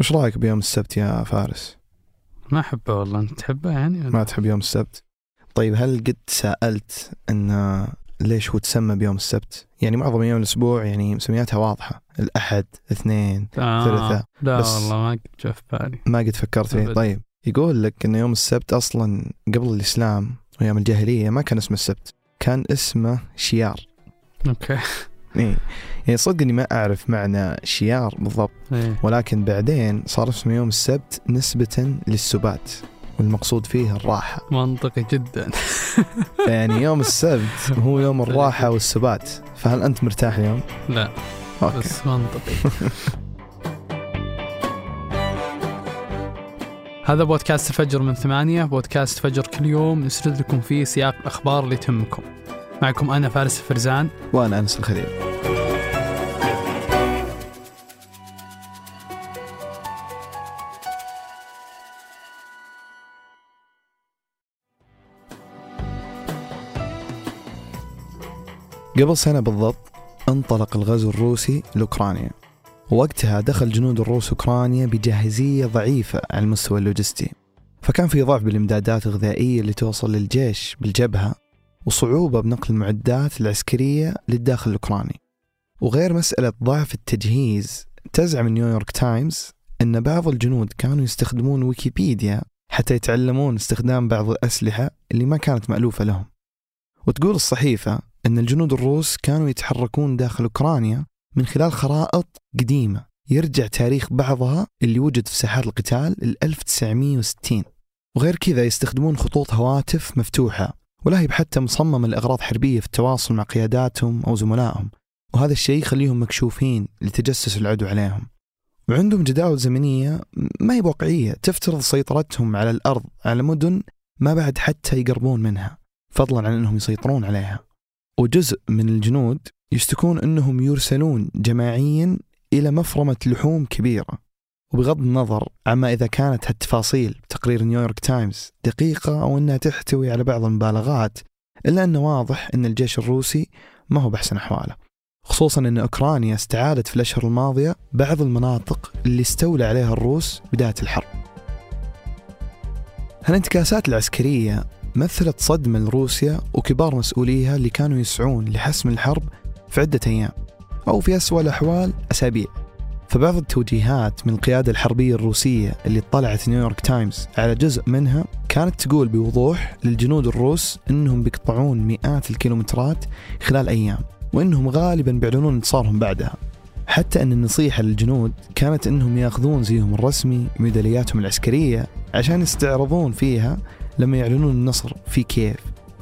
وش رأيك بيوم السبت يا فارس؟ ما أحبه والله أنت تحبه يعني ولا؟ ما تحب يوم السبت؟ طيب هل قد سألت إن ليش هو تسمى بيوم السبت؟ يعني معظم أيام الأسبوع يعني مسمياتها واضحة، الأحد، اثنين، آه ثلاثاء. لا بس- والله ما قد جاء في بالي ما قد فكرت فيه،. طيب يقول لك إن يوم السبت أصلا قبل الإسلام وأيام الجاهلية ما كان اسمه السبت، كان اسمه شيار. أوكي إيه. يعني صدق إني ما أعرف معنى شيار بالضبط، إيه. ولكن بعدين صار اسمه يوم السبت نسبة للسبات والمقصود فيه الراحة. منطقي جدا. يعني يوم السبت هو يوم الراحة والسبات. فهل أنت مرتاح اليوم؟ لا. أوكي. بس منطقي. هذا بودكاست فجر من ثمانية. بودكاست فجر كل يوم نسرد لكم فيه سياق الأخبار اللي تهمكم. معكم أنا فارس الفرزان. وأنا أنس الخليل. قبل سنة بالضبط انطلق الغزو الروسي لأوكرانيا. ووقتها دخل جنود الروس أوكرانيا بجاهزية ضعيفة على المستوى اللوجستي. فكان في ضعف بالإمدادات الغذائية اللي توصل للجيش بالجبهة وصعوبة بنقل المعدات العسكرية للداخل الأوكراني. وغير مسألة ضعف التجهيز تزعم نيويورك تايمز أن بعض الجنود كانوا يستخدمون ويكيبيديا حتى يتعلمون استخدام بعض الأسلحة اللي ما كانت مألوفة لهم. وتقول الصحيفة أن الجنود الروس كانوا يتحركون داخل أوكرانيا من خلال خرائط قديمة يرجع تاريخ بعضها اللي وجد في ساحات القتال ال 1960 وغير كذا يستخدمون خطوط هواتف مفتوحة ولا هي حتى مصممة لأغراض حربية في التواصل مع قياداتهم أو زملائهم. وهذا الشيء يخليهم مكشوفين لتجسس العدو عليهم. وعندهم جداول زمنية ما هي واقعية تفترض سيطرتهم على الأرض على مدن ما بعد حتى يقربون منها فضلا عن أنهم يسيطرون عليها. وجزء من الجنود يشتكون أنهم يرسلون جماعيا إلى مفرمة لحوم كبيرة. وبغض النظر عما إذا كانت هالتفاصيل بتقرير نيويورك تايمز دقيقة أو أنها تحتوي على بعض المبالغات إلا أنه واضح أن الجيش الروسي ما هو بأحسن أحواله خصوصا أن أوكرانيا استعادت في الأشهر الماضية بعض المناطق اللي استولى عليها الروس بداية الحرب. هالانتكاسات العسكرية مثلت صدمة لروسيا وكبار مسؤوليها اللي كانوا يسعون لحسم الحرب في عدة أيام أو في أسوأ الأحوال أسابيع. فبعض التوجيهات من القيادة الحربية الروسية اللي اطلعت نيويورك تايمز على جزء منها كانت تقول بوضوح للجنود الروس أنهم بيقطعون مئات الكيلومترات خلال أيام وأنهم غالبا بيعلنون انتصارهم بعدها. حتى أن النصيحة للجنود كانت أنهم يأخذون زيهم الرسمي ميدالياتهم العسكرية عشان يستعرضون فيها لما يعلنون النصر في كييف.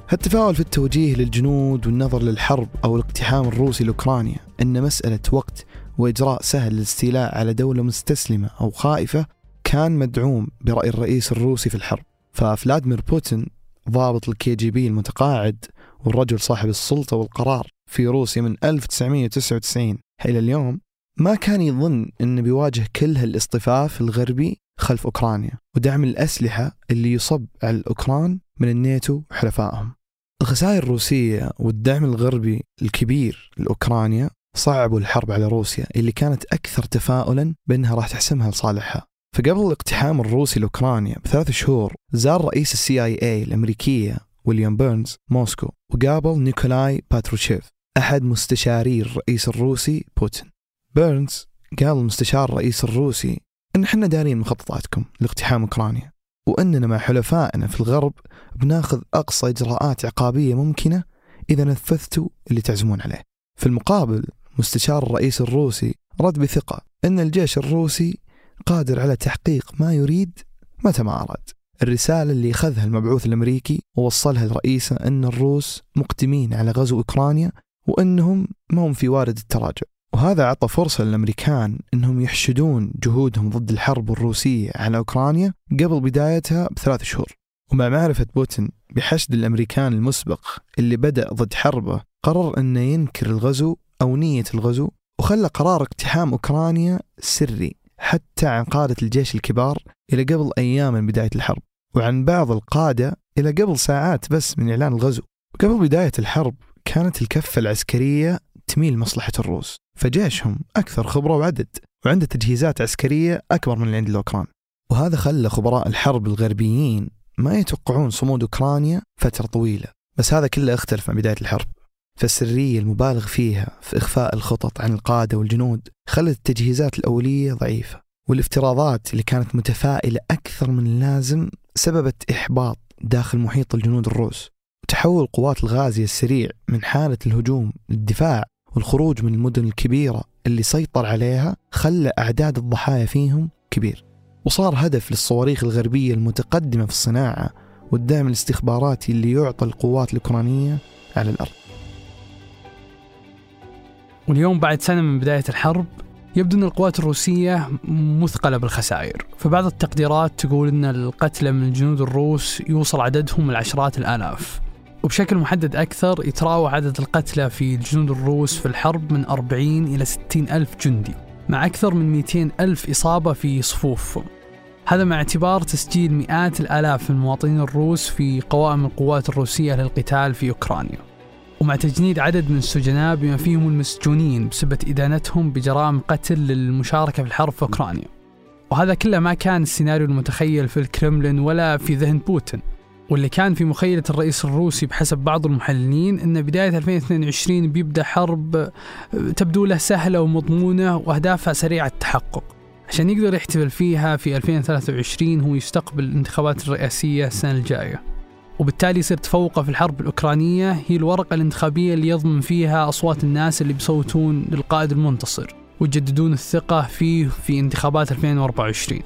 هالتفاؤل في التوجيه للجنود والنظر للحرب أو الاقتحام الروسي لأوكرانيا أن مسألة وقت وإجراء سهل للاستيلاء على دولة مستسلمة أو خائفة كان مدعوم برأي الرئيس الروسي في الحرب. ففلاديمير بوتين ضابط الكي جي بي المتقاعد والرجل صاحب السلطة والقرار في روسيا من 1999 إلى اليوم ما كان يظن أنه بيواجه كل هالاصطفاف الغربي خلف أوكرانيا ودعم الأسلحة اللي يصب على الأوكران من الناتو وحلفائهم. الخسائر الروسية والدعم الغربي الكبير لأوكرانيا صعبوا الحرب على روسيا اللي كانت أكثر تفاؤلا بأنها راح تحسمها لصالحها فقبل الاقتحام الروسي لأوكرانيا بثلاث شهور زار رئيس السي آي اي الأمريكية ويليام بيرنز موسكو وقابل نيكولاي باتروشيف أحد مستشاري الرئيس الروسي بوتين بيرنز قال لمستشار الرئيس الروسي إن إحنا دارين مخططاتكم لاقتحام أوكرانيا وإننا مع حلفائنا في الغرب بناخذ أقصى إجراءات عقابية ممكنة إذا نفذتوا اللي تعزمون عليه. في المقابل مستشار الرئيس الروسي رد بثقة إن الجيش الروسي قادر على تحقيق ما يريد متى ما أراد. الرسالة اللي أخذها المبعوث الأمريكي ووصلها لرئيسه إن الروس مقدمين على غزو أوكرانيا وإنهم ما هم في وارد التراجع. وهذا أعطى فرصة للأمريكان أنهم يحشدون جهودهم ضد الحرب الروسية على أوكرانيا قبل بدايتها بثلاث شهور ومع معرفة بوتين بحشد الأمريكان المسبق اللي بدأ ضد حربه قرر أنه ينكر الغزو أو نية الغزو وخلى قرار اقتحام أوكرانيا سري حتى عن قادة الجيش الكبار إلى قبل أيام من بداية الحرب وعن بعض القادة إلى قبل ساعات بس من إعلان الغزو. قبل بداية الحرب كانت الكفة العسكرية تميل مصلحة الروس فجيشهم أكثر خبرة وعدد وعنده تجهيزات عسكرية أكبر من اللي عند الأوكران. وهذا خلى خبراء الحرب الغربيين ما يتوقعون صمود أوكرانيا فترة طويلة بس هذا كله اختلف عن بداية الحرب. فالسرية المبالغ فيها في إخفاء الخطط عن القادة والجنود خلت التجهيزات الأولية ضعيفة والافتراضات اللي كانت متفائلة أكثر من اللازم سببت إحباط داخل محيط الجنود الروس. وتحول القوات الغازية السريع من حالة الهجوم للدفاع والخروج من المدن الكبيرة اللي سيطر عليها خلى أعداد الضحايا فيهم كبير. وصار هدف للصواريخ الغربية المتقدمة في الصناعة والدعم الاستخباراتي اللي يعطى القوات الأوكرانية على الأرض. واليوم بعد سنة من بداية الحرب يبدو أن القوات الروسية مثقلة بالخسائر. فبعض التقديرات تقول أن القتلى من الجنود الروس يوصل عددهم العشرات الآلاف. وبشكل محدد أكثر يتراوح عدد القتلى في الجنود الروس في الحرب من 40 إلى 60 ألف جندي مع أكثر من 200 ألف إصابة في صفوفهم هذا مع اعتبار تسجيل مئات الآلاف من المواطنين الروس في قوائم القوات الروسية للقتال في أوكرانيا. ومع تجنيد عدد من السجناء بما فيهم المسجونين بسبب إدانتهم بجرائم قتل للمشاركة في الحرب في أوكرانيا. وهذا كله ما كان السيناريو المتخيل في الكرملين ولا في ذهن بوتين. واللي كان في مخيلة الرئيس الروسي بحسب بعض المحللين أن بداية 2022 بيبدأ حرب تبدو له سهلة ومضمونة وأهدافها سريعة التحقق. عشان يقدر يحتفل فيها في 2023 هو يستقبل الانتخابات الرئاسية السنة الجاية. وبالتالي يصير تفوقه في الحرب الأوكرانية هي الورقة الانتخابية اللي يضمن فيها أصوات الناس اللي بيصوتون للقائد المنتصر ويجددون الثقة فيه في انتخابات 2024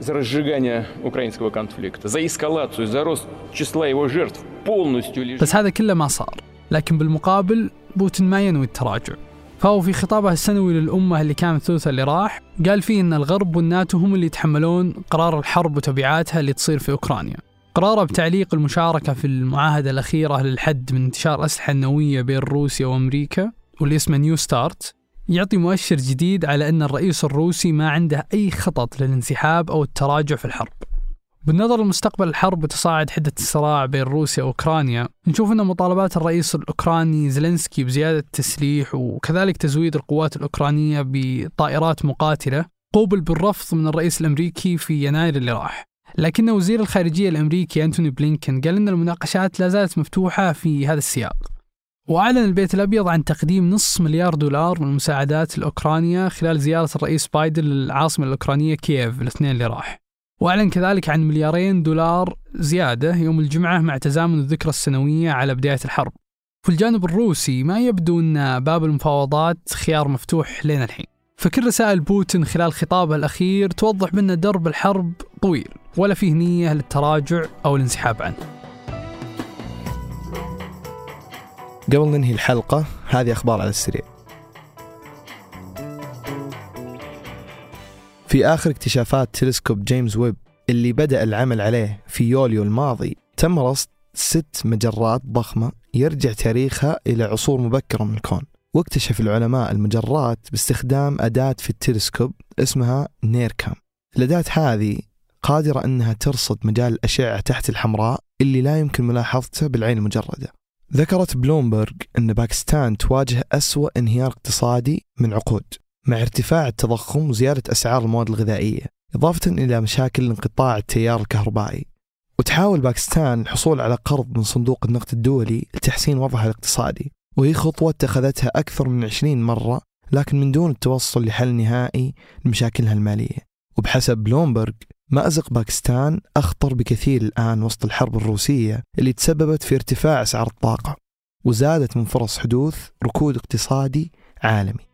за разжигание украинского конфликта, за эскалацию, за рост числа его жертв полностью лежит... بس هذا كله ما صار لكن بالمقابل بوتين ما ينوي التراجع فهو في خطابه السنوي للأمة اللي كان الثلث اللي راح قال فيه أن الغرب والناتو هم اللي يتحملون قرار الحرب وتبعاتها اللي تصير في أوكرانيا قراره بتعليق المشاركة في المعاهدة الأخيرة للحد من انتشار أسلحة نووية بين روسيا وأمريكا واللي اسمه New START يعطي مؤشر جديد على أن الرئيس الروسي ما عنده أي خطط للانسحاب أو التراجع في الحرب. بالنظر لمستقبل الحرب وتصاعد حدة الصراع بين روسيا وأوكرانيا نشوف أن مطالبات الرئيس الأوكراني زيلينسكي بزيادة التسليح وكذلك تزويد القوات الأوكرانية بطائرات مقاتلة قوبل بالرفض من الرئيس الأمريكي في يناير اللي راح. لكن وزير الخارجية الأمريكي أنتوني بلينكن قال أن المناقشات لا زالت مفتوحة في هذا السياق. وأعلن البيت الأبيض عن تقديم نصف مليار دولار من المساعدات لأوكرانيا خلال زيارة الرئيس بايدن للعاصمة الأوكرانية كييف الاثنين اللي راح. وأعلن كذلك عن مليارين دولار زيادة يوم الجمعة مع تزامن الذكرى السنوية على بداية الحرب. في الجانب الروسي ما يبدو أن باب المفاوضات خيار مفتوح لين الحين. فكل رسائل بوتين خلال خطابه الأخير توضح بأن درب الحرب طويل. ولا فيه نية للتراجع أو الانسحاب عنه. قبل ننهي الحلقة هذه أخبار على السريع. في آخر اكتشافات تلسكوب جيمس ويب اللي بدأ العمل عليه في يوليو الماضي تم رصد ست مجرات ضخمة يرجع تاريخها إلى عصور مبكرة من الكون. واكتشف العلماء المجرات باستخدام أداة في التلسكوب اسمها NIRCam. الأداة هذه قادرة أنها ترصد مجال الأشعة تحت الحمراء اللي لا يمكن ملاحظته بالعين المجردة. ذكرت بلومبرج أن باكستان تواجه أسوأ انهيار اقتصادي من عقود مع ارتفاع التضخم وزيادة أسعار المواد الغذائية إضافة إلى مشاكل انقطاع التيار الكهربائي. وتحاول باكستان الحصول على قرض من صندوق النقد الدولي لتحسين وضعها الاقتصادي وهي خطوة اتخذتها أكثر من 20 مرة لكن من دون التوصل لحل نهائي لمشاكلها المالية. وبحسب بلومبرج مأزق باكستان أخطر بكثير الآن وسط الحرب الروسية اللي تسببت في ارتفاع أسعار الطاقة وزادت من فرص حدوث ركود اقتصادي عالمي.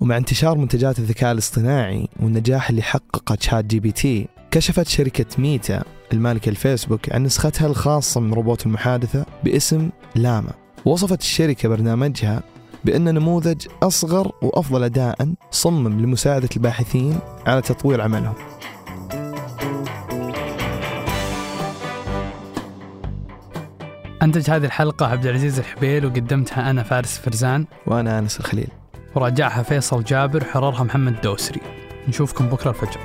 ومع انتشار منتجات الذكاء الاصطناعي والنجاح اللي حققه شات جي بي تي كشفت شركة ميتا المالكة لفيسبوك عن نسختها الخاصة من روبوت المحادثة باسم LLaMA. وصفت الشركة برنامجها بأنه نموذج أصغر وأفضل أداء صمم لمساعدة الباحثين على تطوير عملهم. أنتج هذه الحلقة عبد العزيز الحبيل وقدمتها أنا فارس فرزان وأنا أنس الخليل. وراجعها فيصل جابر حررها محمد دوسري. نشوفكم بكرة الفجر.